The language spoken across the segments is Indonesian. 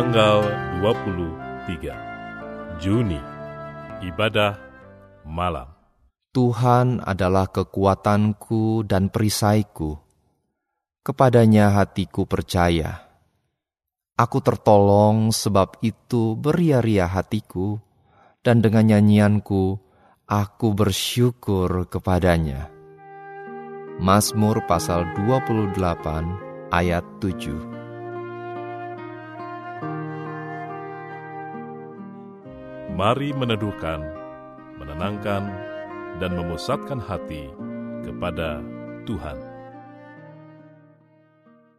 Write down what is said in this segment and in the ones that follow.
tanggal 23 Juni, ibadah malam. Tuhan adalah kekuatanku dan perisaiku. Kepadanya hatiku percaya. Aku tertolong sebab itu beria-ria hatiku, dan dengan nyanyianku aku bersyukur kepadanya. Mazmur pasal 28 ayat 7 Mari meneduhkan, menenangkan, dan memusatkan hati kepada Tuhan.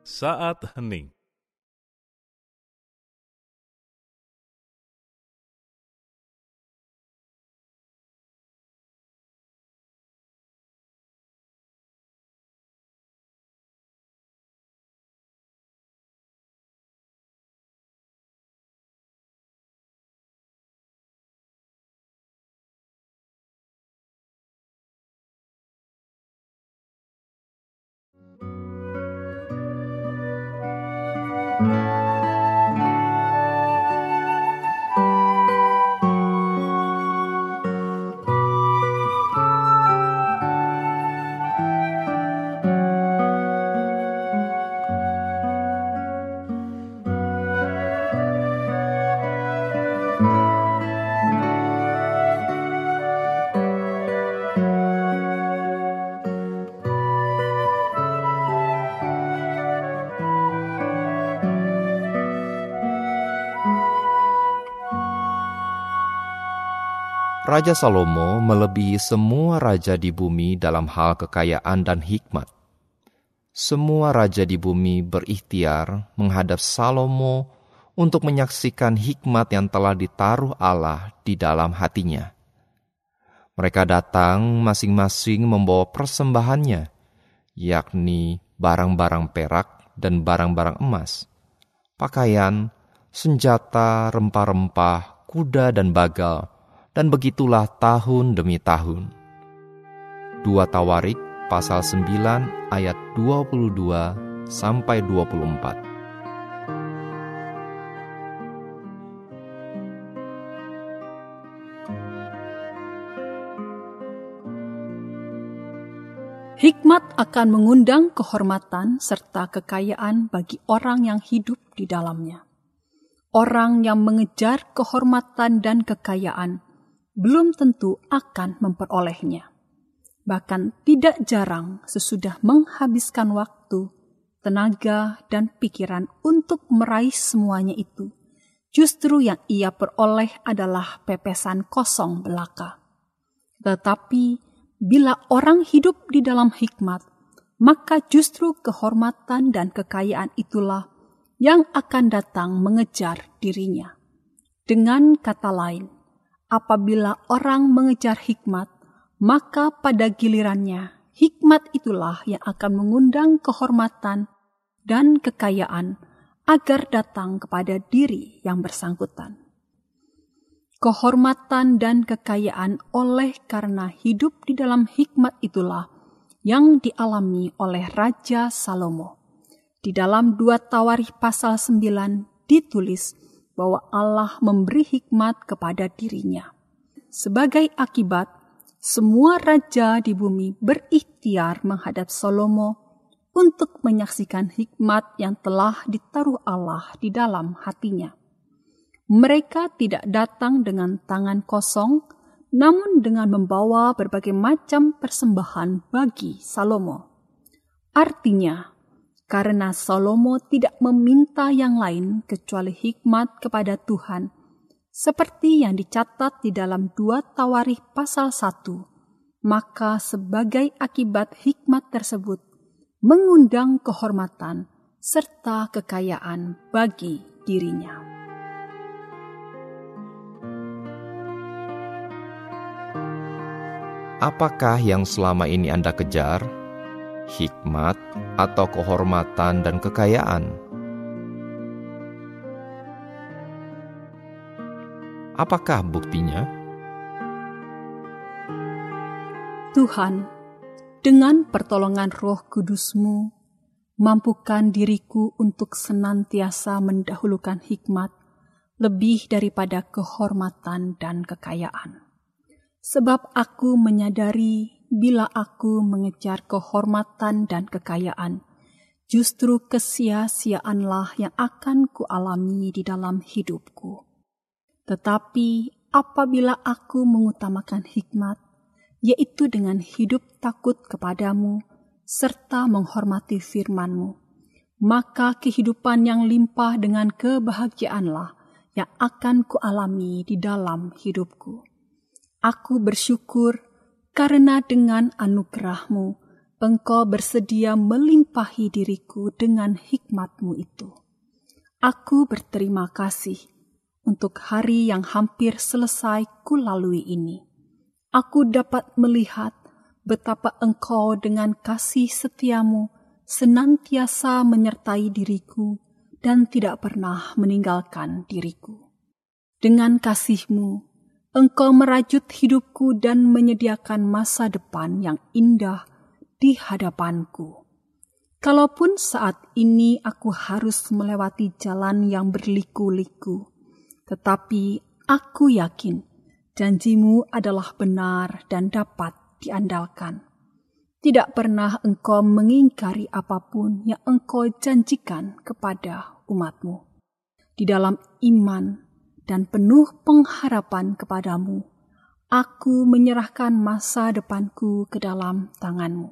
Saat hening Raja Salomo melebihi semua raja di bumi dalam hal kekayaan dan hikmat. Semua raja di bumi berikhtiar menghadap Salomo untuk menyaksikan hikmat yang telah ditaruh Allah di dalam hatinya. Mereka datang masing-masing membawa persembahannya, yakni barang-barang perak dan barang-barang emas, pakaian, senjata, rempah-rempah, kuda dan bagal, dan begitulah tahun demi tahun. Dua Tawarik pasal 9 ayat 22 sampai 24. Hikmat akan mengundang kehormatan serta kekayaan bagi orang yang hidup di dalamnya. Orang yang mengejar kehormatan dan kekayaan belum tentu akan memperolehnya. Bahkan tidak jarang sesudah menghabiskan waktu, tenaga, dan pikiran untuk meraih semuanya itu, justru yang ia peroleh adalah pepesan kosong belaka. Tetapi bila orang hidup di dalam hikmat, maka justru kehormatan dan kekayaan itulah yang akan datang mengejar dirinya. Dengan kata lain, apabila orang mengejar hikmat, maka pada gilirannya hikmat itulah yang akan mengundang kehormatan dan kekayaan agar datang kepada diri yang bersangkutan. Kehormatan dan kekayaan oleh karena hidup di dalam hikmat itulah yang dialami oleh Raja Salomo. Di dalam dua Tawarikh pasal 9 ditulis bahwa Allah memberi hikmat kepada dirinya. Sebagai akibat, semua raja di bumi berikhtiar menghadap Salomo untuk menyaksikan hikmat yang telah ditaruh Allah di dalam hatinya. Mereka tidak datang dengan tangan kosong, namun dengan membawa berbagai macam persembahan bagi Salomo. Artinya, karena Salomo tidak meminta yang lain kecuali hikmat kepada Tuhan, seperti yang dicatat di dalam dua Tawarikh pasal 1, maka sebagai akibat hikmat tersebut mengundang kehormatan serta kekayaan bagi dirinya. Apakah yang selama ini Anda kejar? Hikmat, atau kehormatan dan kekayaan. Apakah buktinya? Tuhan, dengan pertolongan roh kudusmu, mampukan diriku untuk senantiasa mendahulukan hikmat lebih daripada kehormatan dan kekayaan. Sebab aku menyadari bila aku mengejar kehormatan dan kekayaan, justru kesia-siaanlah yang akan kualami di dalam hidupku. Tetapi apabila aku mengutamakan hikmat, yaitu dengan hidup takut kepadamu, serta menghormati firman-Mu, maka kehidupan yang limpah dengan kebahagiaanlah yang akan kualami di dalam hidupku. Aku bersyukur karena dengan anugerah-Mu, Engkau bersedia melimpahi diriku dengan hikmat-Mu itu. Aku berterima kasih untuk hari yang hampir selesai kulalui ini. Aku dapat melihat betapa engkau dengan kasih setiamu senantiasa menyertai diriku dan tidak pernah meninggalkan diriku. Dengan kasihmu, engkau merajut hidupku dan menyediakan masa depan yang indah di hadapanku. Kalaupun saat ini aku harus melewati jalan yang berliku-liku, tetapi aku yakin janjimu adalah benar dan dapat diandalkan. Tidak pernah engkau mengingkari apa pun yang engkau janjikan kepada umatmu. Di dalam iman dan penuh pengharapan kepadamu, aku menyerahkan masa depanku ke dalam tanganmu.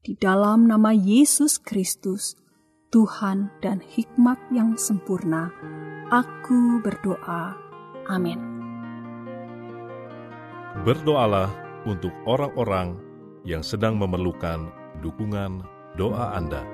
Di dalam nama Yesus Kristus, Tuhan dan hikmat yang sempurna, aku berdoa. Amin. Berdoalah untuk orang-orang yang sedang memerlukan dukungan doa Anda.